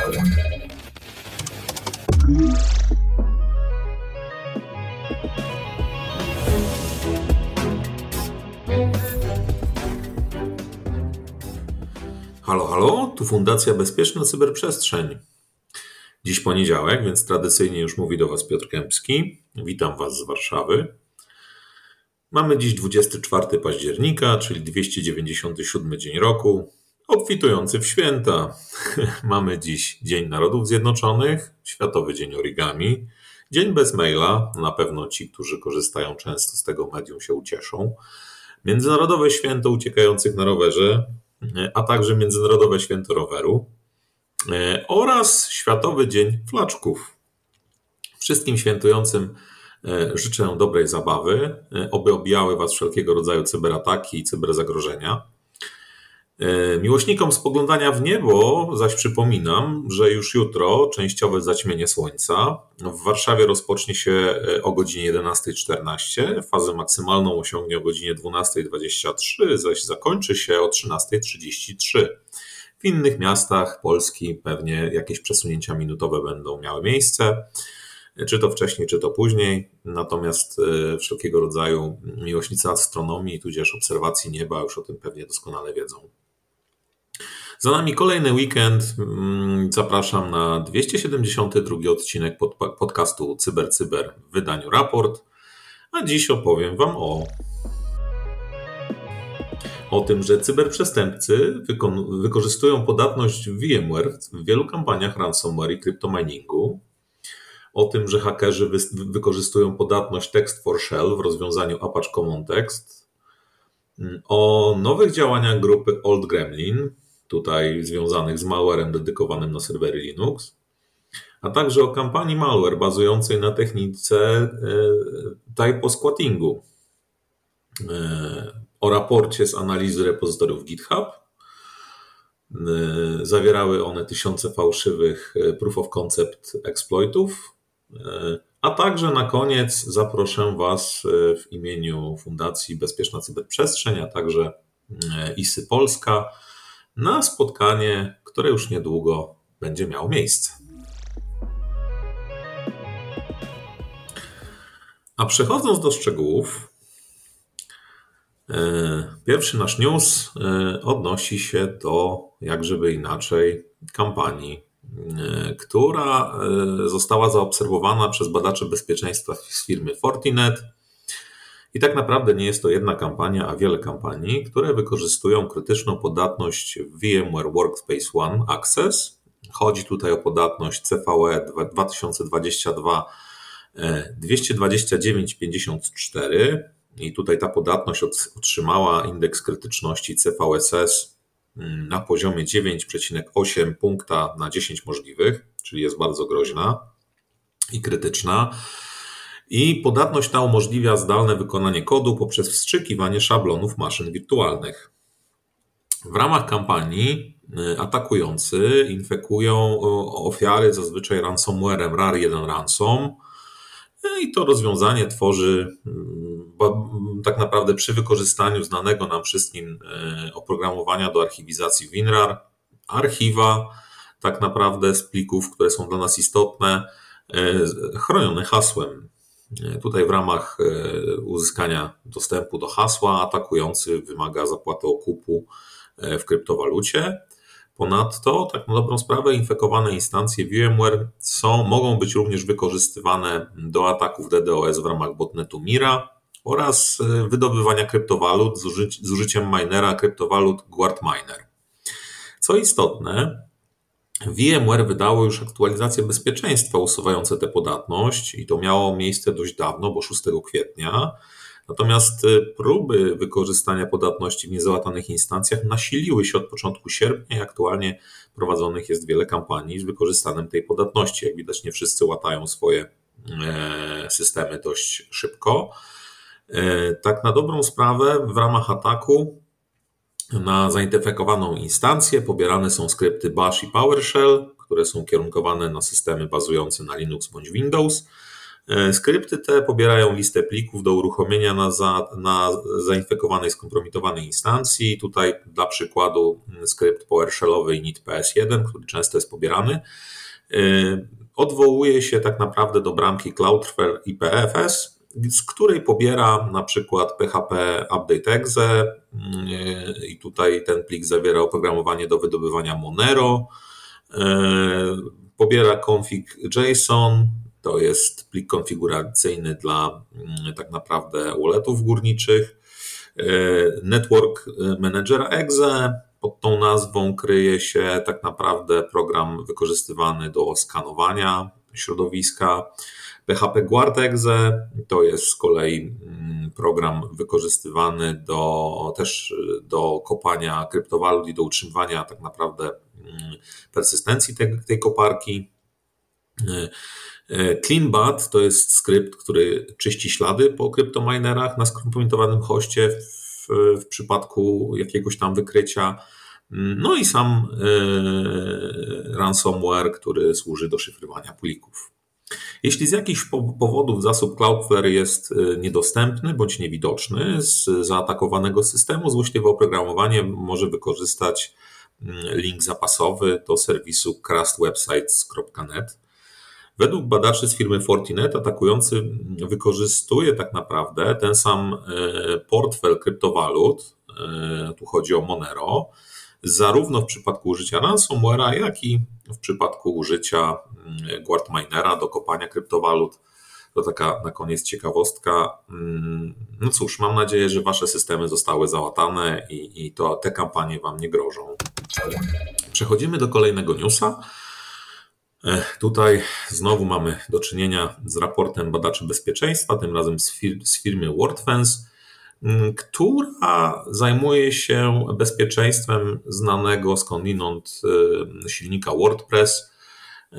Halo, halo, tu Fundacja Bezpieczna Cyberprzestrzeń. Dziś poniedziałek, więc tradycyjnie już mówi do Was Piotr Kępski. Witam Was z Warszawy. Mamy dziś 24 października, czyli 297 dzień roku, obfitujący w święta. Mamy dziś Dzień Narodów Zjednoczonych, Światowy Dzień Origami, Dzień bez maila, na pewno ci, którzy korzystają często z tego medium się ucieszą, Międzynarodowe Święto Uciekających na rowerze, a także Międzynarodowe Święto Roweru oraz Światowy Dzień Flaczków. Wszystkim świętującym E, życzę dobrej zabawy, e, oby obijały Was wszelkiego rodzaju cyberataki i cyberzagrożenia. E, miłośnikom spoglądania w niebo zaś przypominam, że już jutro częściowe zaćmienie słońca. W Warszawie rozpocznie się o godzinie 11.14, fazę maksymalną osiągnie o godzinie 12.23, zaś zakończy się o 13.33. W innych miastach Polski pewnie jakieś przesunięcia minutowe będą miały miejsce czy to wcześniej, czy to później. Natomiast e, wszelkiego rodzaju miłośnicy astronomii, tudzież obserwacji nieba już o tym pewnie doskonale wiedzą. Za nami kolejny weekend. Mm, zapraszam na 272 odcinek podcastu CyberCyber Cyber w wydaniu Raport. A dziś opowiem Wam o o tym, że cyberprzestępcy wykorzystują podatność VMware w wielu kampaniach ransomware i kryptominingu, o tym, że hakerzy wy wykorzystują podatność Text for Shell w rozwiązaniu Apache Common Text, mm, o nowych działaniach grupy Old Gremlin, tutaj związanych z malwarem dedykowanym na serwery Linux, a także o kampanii malware bazującej na technice e, typo-squattingu, e, o raporcie z analizy repozytoriów GitHub. E, zawierały one tysiące fałszywych proof of concept exploitów, a także na koniec zaproszę Was w imieniu Fundacji Bezpieczna Cyberprzestrzeń, a także ISY Polska na spotkanie, które już niedługo będzie miało miejsce. A przechodząc do szczegółów, e, pierwszy nasz news odnosi się do, jak żeby inaczej, kampanii E, która e, została zaobserwowana przez badaczy bezpieczeństwa z firmy Fortinet. I tak naprawdę nie jest to jedna kampania, a wiele kampanii, które wykorzystują krytyczną podatność VMware Workspace ONE Access. Chodzi tutaj o podatność CVE 2022 22954 i tutaj ta podatność otrzymała indeks krytyczności CVSS na poziomie 9,8 punkta na 10 możliwych, czyli jest bardzo groźna i krytyczna. I podatność ta umożliwia zdalne wykonanie kodu poprzez wstrzykiwanie szablonów maszyn wirtualnych. W ramach kampanii y, atakujący infekują y, ofiary zazwyczaj ransomwarem RAR1 Ransom, no I to rozwiązanie tworzy mm, tak naprawdę przy wykorzystaniu znanego nam wszystkim e, oprogramowania do archiwizacji WinRAR, archiwa tak naprawdę z plików, które są dla nas istotne, chronione hasłem. E, tutaj w ramach uzyskania dostępu do hasła atakujący wymaga zapłaty okupu w kryptowalucie. Ponadto, tak na dobrą sprawę, infekowane instancje VMware są, mogą być również wykorzystywane do ataków DDoS w ramach botnetu Mira oraz e, wydobywania kryptowalut z użyciem minera kryptowalut Guard Miner. Co istotne, VMware wydało już aktualizację bezpieczeństwa usuwające tę podatność i to miało miejsce dość dawno, bo 6 kwietnia. Natomiast y, próby wykorzystania podatności w niezałatanych instancjach nasiliły się od początku sierpnia i aktualnie prowadzonych jest wiele kampanii z wykorzystaniem tej podatności. Jak widać, nie wszyscy łatają swoje e, systemy dość szybko. E, tak na dobrą sprawę w ramach ataku na zainfekowaną instancję pobierane są skrypty Bash i PowerShell, które są kierunkowane na systemy bazujące na Linux bądź Windows. E, skrypty te pobierają listę plików do uruchomienia na, za, na zainfekowanej, skompromitowanej instancji. Tutaj dla przykładu mm, skrypt PowerShellowy init PS1, który często jest pobierany, e, odwołuje się tak naprawdę do bramki Cloudflare IPFS, z której pobiera na przykład PHP Update Exe mm, i tutaj ten plik zawiera oprogramowanie do wydobywania Monero, e, pobiera config JSON, to jest plik konfiguracyjny dla mm, tak naprawdę walletów górniczych. E, Network Managera Exe. Pod tą nazwą kryje się tak naprawdę program wykorzystywany do skanowania środowiska. PHP Guard Exe to jest z kolei mm, program wykorzystywany do, też do kopania kryptowalut i do utrzymywania tak naprawdę mm, persystencji tej, tej koparki. E, E, CleanBat to jest skrypt, który czyści ślady po kryptominerach na skompromitowanym hoście w, w przypadku jakiegoś tam wykrycia. No i sam e, ransomware, który służy do szyfrowania plików. Jeśli z jakichś powodów zasób Cloudflare jest e, niedostępny bądź niewidoczny z zaatakowanego systemu, złośliwe oprogramowanie może wykorzystać mm, link zapasowy do serwisu crustwebsites.net. Według badaczy z firmy Fortinet atakujący wykorzystuje tak naprawdę ten sam e, portfel kryptowalut, tu chodzi o Monero, zarówno w przypadku użycia ransomware'a, jak i w przypadku użycia mm, Guardminera do kopania kryptowalut. To taka na koniec ciekawostka. Mm, no cóż, mam nadzieję, że Wasze systemy zostały załatane i, i to te kampanie Wam nie grożą. Przechodzimy do kolejnego newsa. Tutaj znowu mamy do czynienia z raportem badaczy bezpieczeństwa, tym razem z, fir z firmy WordFence, która zajmuje się bezpieczeństwem znanego skądinąd y, silnika WordPress. Y,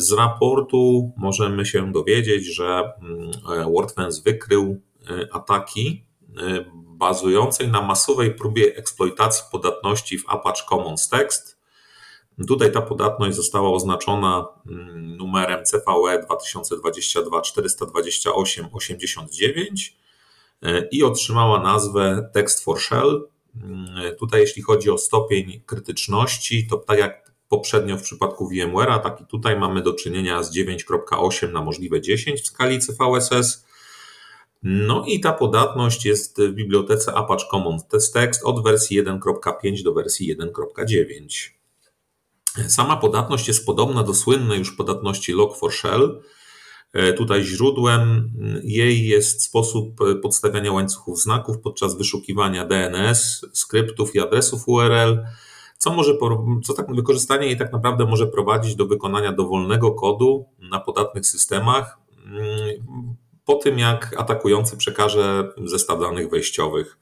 z raportu możemy się dowiedzieć, że mm, WordFence wykrył y, ataki bazującej na masowej próbie eksploitacji podatności w Apache Commons Text Tutaj ta podatność została oznaczona mm, numerem CVE 2022 428 89 i otrzymała nazwę Text for Shell. Mm, tutaj, jeśli chodzi o stopień krytyczności, to tak jak poprzednio w przypadku VMware'a, tak i tutaj mamy do czynienia z 9.8 na możliwe 10 w skali CVSS. No i ta podatność jest w bibliotece Apache Commons Text od wersji 1.5 do wersji 1.9. Sama podatność jest podobna do słynnej już podatności Log4Shell. E, tutaj źródłem jej jest sposób podstawiania łańcuchów znaków podczas wyszukiwania DNS, skryptów i adresów URL, co może, co tak, wykorzystanie jej tak naprawdę może prowadzić do wykonania dowolnego kodu na podatnych systemach, mm, po tym jak atakujący przekaże zestaw danych wejściowych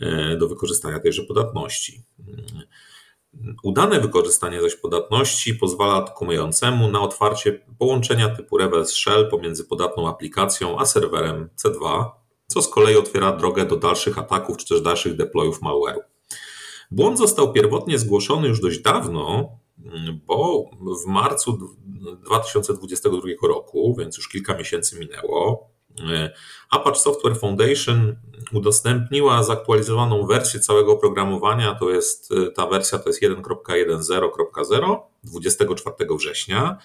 e, do wykorzystania tejże podatności. Udane wykorzystanie zaś podatności pozwala atakującemu na otwarcie połączenia typu reverse shell pomiędzy podatną aplikacją a serwerem C2, co z kolei otwiera drogę do dalszych ataków czy też dalszych deployów malware'u. Błąd został pierwotnie zgłoszony już dość dawno, bo w marcu 2022 roku, więc już kilka miesięcy minęło, E, Apache Software Foundation udostępniła zaktualizowaną wersję całego oprogramowania, to jest e, ta wersja to jest 1.10.0 24 września.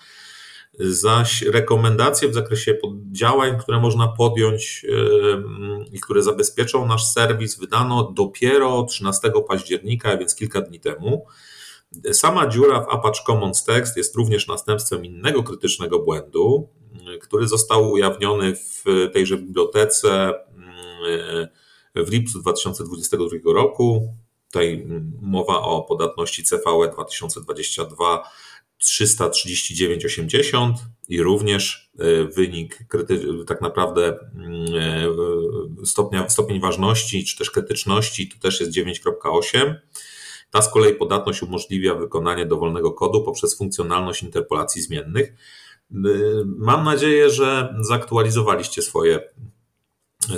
Zaś rekomendacje w zakresie działań, które można podjąć e, i które zabezpieczą nasz serwis, wydano dopiero 13 października, więc kilka dni temu. Sama dziura w Apache Commons Text jest również następstwem innego krytycznego błędu, który został ujawniony w tejże bibliotece w lipcu 2022 roku. Tutaj mowa o podatności CVE 2022 339,80 i również e, wynik tak naprawdę mm, e, stopnia, stopień ważności czy też krytyczności to też jest 9.8. Ta z kolei podatność umożliwia wykonanie dowolnego kodu poprzez funkcjonalność interpolacji zmiennych. Mam nadzieję, że zaktualizowaliście swoje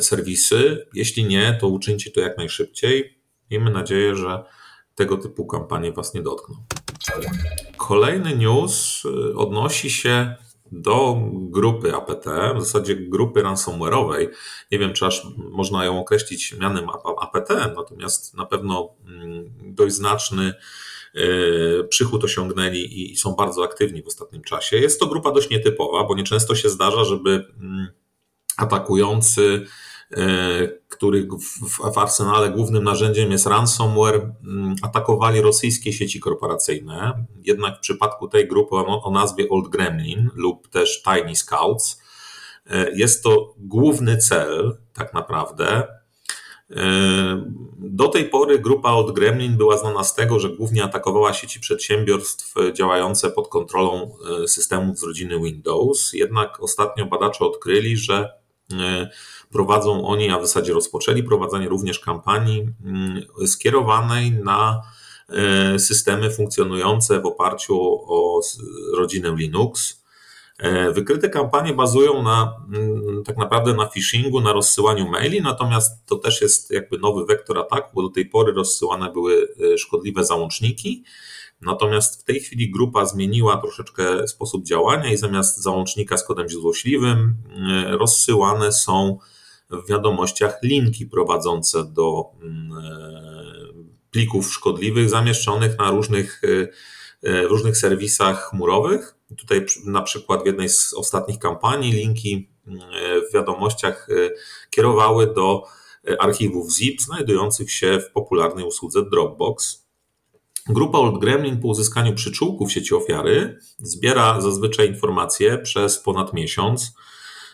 serwisy. Jeśli nie, to uczyńcie to jak najszybciej. Miejmy nadzieję, że tego typu kampanie Was nie dotkną. Kolejny news y, odnosi się do grupy APT, w zasadzie grupy ransomware'owej. Nie wiem, czy aż można ją określić mianem APT, natomiast na pewno mm, dość znaczny e, przychód osiągnęli i są bardzo aktywni w ostatnim czasie. Jest to grupa dość nietypowa, bo nieczęsto się zdarza, żeby mm, atakujący E, których w arsenale głównym narzędziem jest ransomware, mm, atakowali rosyjskie sieci korporacyjne. Jednak w przypadku tej grupy o nazwie Old Gremlin lub też Tiny Scouts e, jest to główny cel, tak naprawdę. E, do tej pory grupa Old Gremlin była znana z tego, że głównie atakowała sieci przedsiębiorstw działające pod kontrolą systemów z rodziny Windows. Jednak ostatnio badacze odkryli, że prowadzą oni, a w zasadzie rozpoczęli prowadzenie również kampanii mm, skierowanej na e, systemy funkcjonujące w oparciu o rodzinę Linux. E, wykryte kampanie bazują na mm, tak naprawdę na phishingu, na rozsyłaniu maili, natomiast to też jest jakby nowy wektor ataku, bo do tej pory rozsyłane były e, szkodliwe załączniki. Natomiast w tej chwili grupa zmieniła troszeczkę sposób działania i zamiast załącznika z kodem złośliwym rozsyłane są w wiadomościach linki prowadzące do mm, e, plików szkodliwych zamieszczonych na różnych, e, e, różnych serwisach chmurowych. Tutaj na przykład w jednej z ostatnich kampanii linki mm, w wiadomościach kierowały do archiwów ZIP znajdujących się w popularnej usłudze Dropbox. Grupa Old Gremlin po uzyskaniu przyczółków sieci ofiary zbiera zazwyczaj informacje przez ponad miesiąc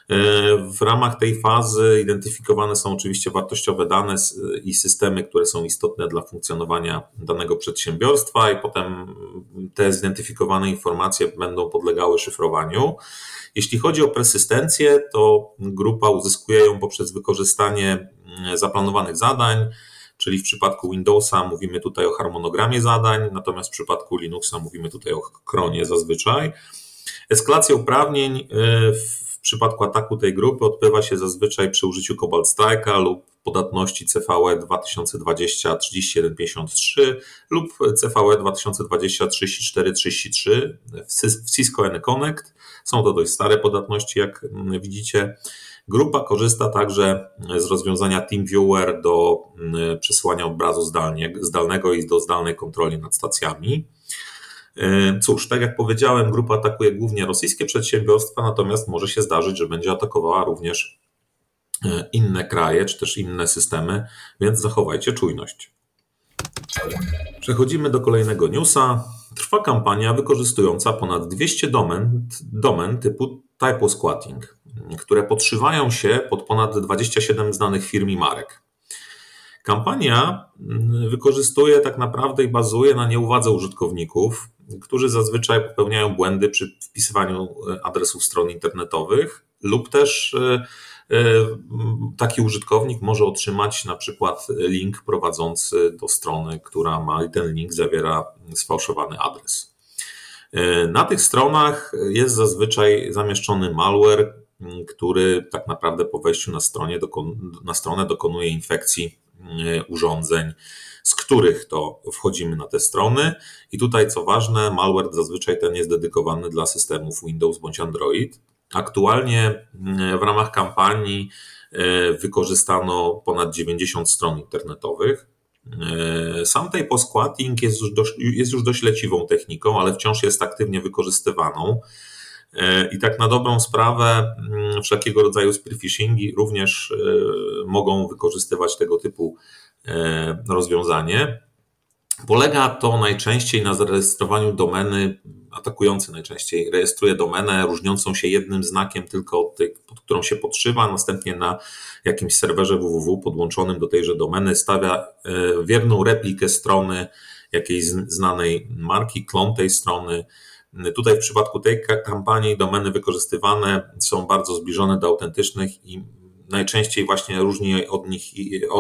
E, w ramach tej fazy identyfikowane są oczywiście wartościowe dane i systemy, które są istotne dla funkcjonowania danego przedsiębiorstwa, i potem te zidentyfikowane informacje będą podlegały szyfrowaniu. Jeśli chodzi o persystencję, to grupa uzyskuje ją poprzez wykorzystanie mm, zaplanowanych zadań, czyli w przypadku Windowsa mówimy tutaj o harmonogramie zadań, natomiast w przypadku Linuxa mówimy tutaj o kronie zazwyczaj. Eskalacja uprawnień e, w przypadku ataku tej grupy odbywa się zazwyczaj przy użyciu Cobalt Strike'a lub podatności CVE 2020 3153 lub CVE 2020 3433 w Cisco Connect. Są to dość stare podatności, jak widzicie. Grupa korzysta także z rozwiązania TeamViewer do mm, przesyłania obrazu zdalnie, zdalnego i do zdalnej kontroli nad stacjami. E, cóż, tak jak powiedziałem, grupa atakuje głównie rosyjskie przedsiębiorstwa, natomiast może się zdarzyć, że będzie atakowała również e, inne kraje czy też inne systemy, więc zachowajcie czujność. Przechodzimy do kolejnego newsa. Trwa kampania wykorzystująca ponad 200 domen, domen typu typosquatting, które podszywają się pod ponad 27 znanych firm i marek. Kampania mm, wykorzystuje tak naprawdę i bazuje na nieuwadze użytkowników, którzy zazwyczaj popełniają błędy przy wpisywaniu e, adresów stron internetowych, lub też e, e, taki użytkownik może otrzymać na przykład link prowadzący do strony, która ma ten link zawiera sfałszowany adres. Na tych stronach jest zazwyczaj zamieszczony malware, który tak naprawdę po wejściu na, stronie, na stronę dokonuje infekcji urządzeń z których to wchodzimy na te strony. I tutaj, co ważne, malware zazwyczaj ten jest dedykowany dla systemów Windows bądź Android. Aktualnie mm, w ramach kampanii e, wykorzystano ponad 90 stron internetowych. E, sam typosquatting jest już, dość, jest już dość leciwą techniką, ale wciąż jest aktywnie wykorzystywaną. E, I tak na dobrą sprawę mm, wszelkiego rodzaju spearphishingi również mogą wykorzystywać tego typu E, rozwiązanie. Polega to najczęściej na zarejestrowaniu domeny, atakujący najczęściej rejestruje domenę różniącą się jednym znakiem tylko od tej, pod którą się podszywa, następnie na jakimś serwerze www podłączonym do tejże domeny stawia e, wierną replikę strony jakiejś znanej marki, klon tej strony. Tutaj w przypadku tej kampanii domeny wykorzystywane są bardzo zbliżone do autentycznych i najczęściej właśnie różni od nich,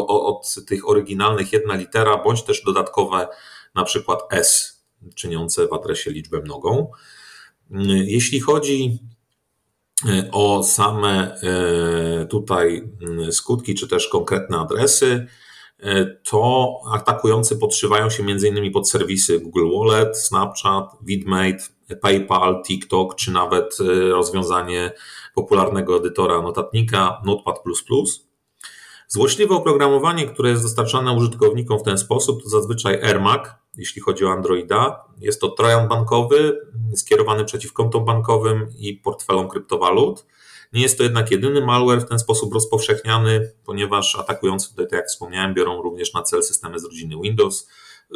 od tych oryginalnych jedna litera, bądź też dodatkowe na przykład S, czyniące w adresie liczbę mnogą. Jeśli chodzi e, o same e, tutaj skutki, czy też konkretne adresy, to atakujący podszywają się m.in. pod serwisy Google Wallet, Snapchat, Vidmate, PayPal, TikTok, czy nawet rozwiązanie popularnego edytora notatnika Notepad++. Złośliwe oprogramowanie, które jest dostarczane użytkownikom w ten sposób, to zazwyczaj AirMac, jeśli chodzi o Androida. Jest to trojan bankowy skierowany przeciw kontom bankowym i portfelom kryptowalut. Nie jest to jednak jedyny malware w ten sposób rozpowszechniany, ponieważ atakujący tutaj, tak jak wspomniałem, biorą również na cel systemy z rodziny Windows.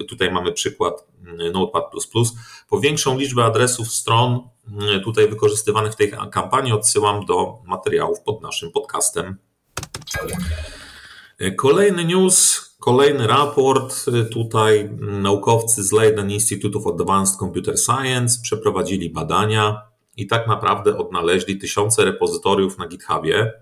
Tutaj mamy przykład mm, Notepad. Po większą liczbę adresów stron mm, tutaj wykorzystywanych w tej kampanii odsyłam do materiałów pod naszym podcastem. Kolejny news, kolejny raport. Tutaj naukowcy z Leiden Institute of Advanced Computer Science przeprowadzili badania i tak naprawdę odnaleźli tysiące repozytoriów na GitHubie,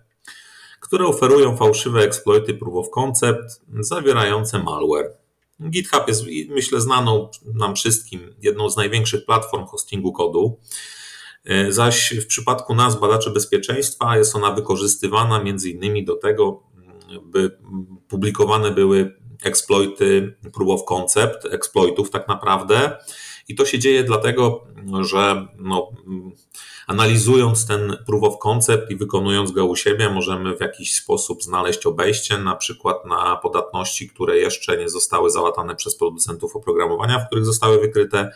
które oferują fałszywe exploity proof of concept zawierające malware. GitHub jest, myślę, znaną nam wszystkim jedną z największych platform hostingu kodu. Zaś w przypadku nas, badaczy bezpieczeństwa, jest ona wykorzystywana między innymi do tego, by publikowane były exploity proof of concept, exploitów tak naprawdę. I to się dzieje dlatego, że no, analizując ten proof of concept i wykonując go u siebie, możemy w jakiś sposób znaleźć obejście, na przykład na podatności, które jeszcze nie zostały załatane przez producentów oprogramowania, w których zostały wykryte,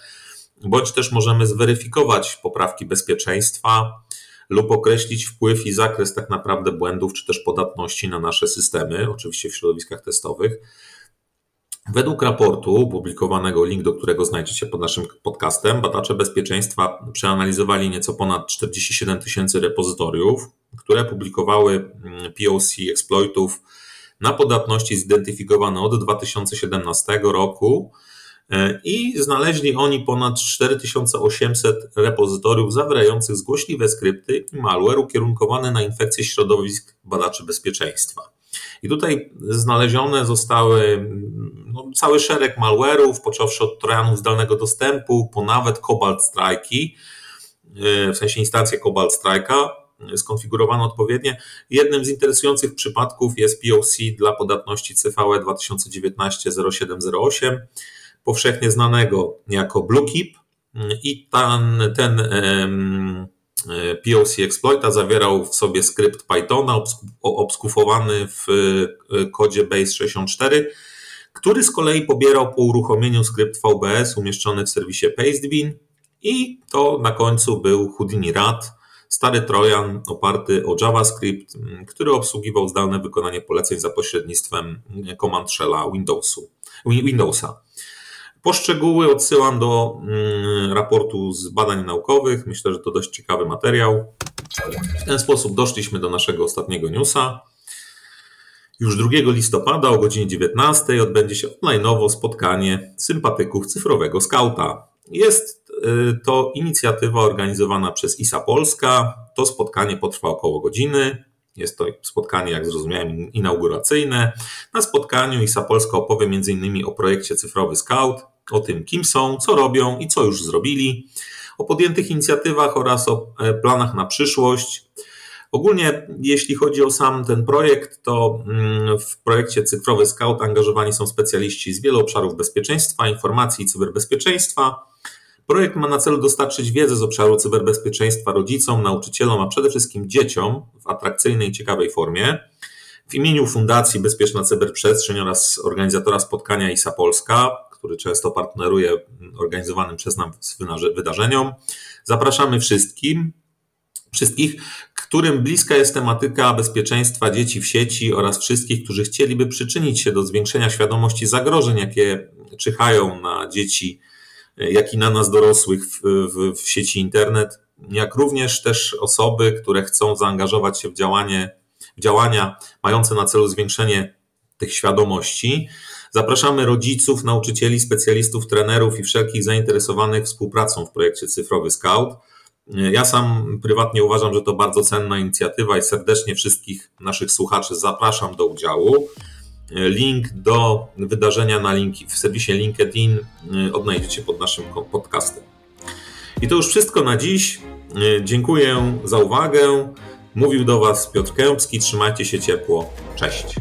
bądź też możemy zweryfikować poprawki bezpieczeństwa, lub określić wpływ i zakres tak naprawdę błędów czy też podatności na nasze systemy, oczywiście w środowiskach testowych. Według raportu publikowanego, link do którego znajdziecie pod naszym podcastem, badacze bezpieczeństwa przeanalizowali nieco ponad 47 tysięcy repozytoriów, które publikowały mm, POC exploitów na podatności zidentyfikowane od 2017 roku E, i znaleźli oni ponad 4800 repozytoriów zawierających zgłośliwe skrypty i malware ukierunkowane na infekcje środowisk badaczy bezpieczeństwa. I tutaj znalezione zostały no, cały szereg malware'ów, począwszy od trojanów zdalnego dostępu, po nawet Cobalt Strike'i, e, w sensie instancję Cobalt Strike'a, skonfigurowano odpowiednie. Jednym z interesujących przypadków jest POC dla podatności CVE 2019-0708, powszechnie znanego jako BlueKeep i ten, ten POC exploita zawierał w sobie skrypt Pythona obskufowany w e, kodzie base64, który z kolei pobierał po uruchomieniu skrypt VBS umieszczony w serwisie Pastebin i to na końcu był Houdini RAT, stary Trojan oparty o JavaScript, który obsługiwał zdalne wykonanie poleceń za pośrednictwem command shella Windowsu, Windowsa. Poszczegóły odsyłam do mm, raportu z badań naukowych. Myślę, że to dość ciekawy materiał. W ten sposób doszliśmy do naszego ostatniego newsa. Już 2 listopada o godzinie 19 odbędzie się online'owo spotkanie sympatyków cyfrowego skauta. Jest y, to inicjatywa organizowana przez ISA Polska. To spotkanie potrwa około godziny. Jest to spotkanie, jak zrozumiałem, inauguracyjne. Na spotkaniu ISA Polska opowie m.in. o projekcie Cyfrowy Scout, o tym, kim są, co robią i co już zrobili, o podjętych inicjatywach oraz o e, planach na przyszłość. Ogólnie, jeśli chodzi o sam ten projekt, to mm, w projekcie Cyfrowy Scout angażowani są specjaliści z wielu obszarów bezpieczeństwa, informacji i cyberbezpieczeństwa. Projekt ma na celu dostarczyć wiedzę z obszaru cyberbezpieczeństwa rodzicom, nauczycielom, a przede wszystkim dzieciom w atrakcyjnej i ciekawej formie. W imieniu Fundacji Bezpieczna Cyberprzestrzeń oraz organizatora spotkania ISA Polska, który często partneruje organizowanym przez nas wydarzeniom, zapraszamy wszystkim, wszystkich, którym bliska jest tematyka bezpieczeństwa dzieci w sieci oraz wszystkich, którzy chcieliby przyczynić się do zwiększenia świadomości zagrożeń, jakie czyhają na dzieci jak i na nas dorosłych w, w, w sieci internet, jak również też osoby, które chcą zaangażować się w działanie, w działania mające na celu zwiększenie tych świadomości. Zapraszamy rodziców, nauczycieli, specjalistów, trenerów i wszelkich zainteresowanych współpracą w projekcie Cyfrowy Scout. Ja sam prywatnie uważam, że to bardzo cenna inicjatywa i serdecznie wszystkich naszych słuchaczy zapraszam do udziału. Link do wydarzenia na linki w serwisie LinkedIn y, odnajdziecie pod naszym podcastem. I to już wszystko na dziś. Y, dziękuję za uwagę. Mówił do Was Piotr Kępski. Trzymajcie się ciepło. Cześć.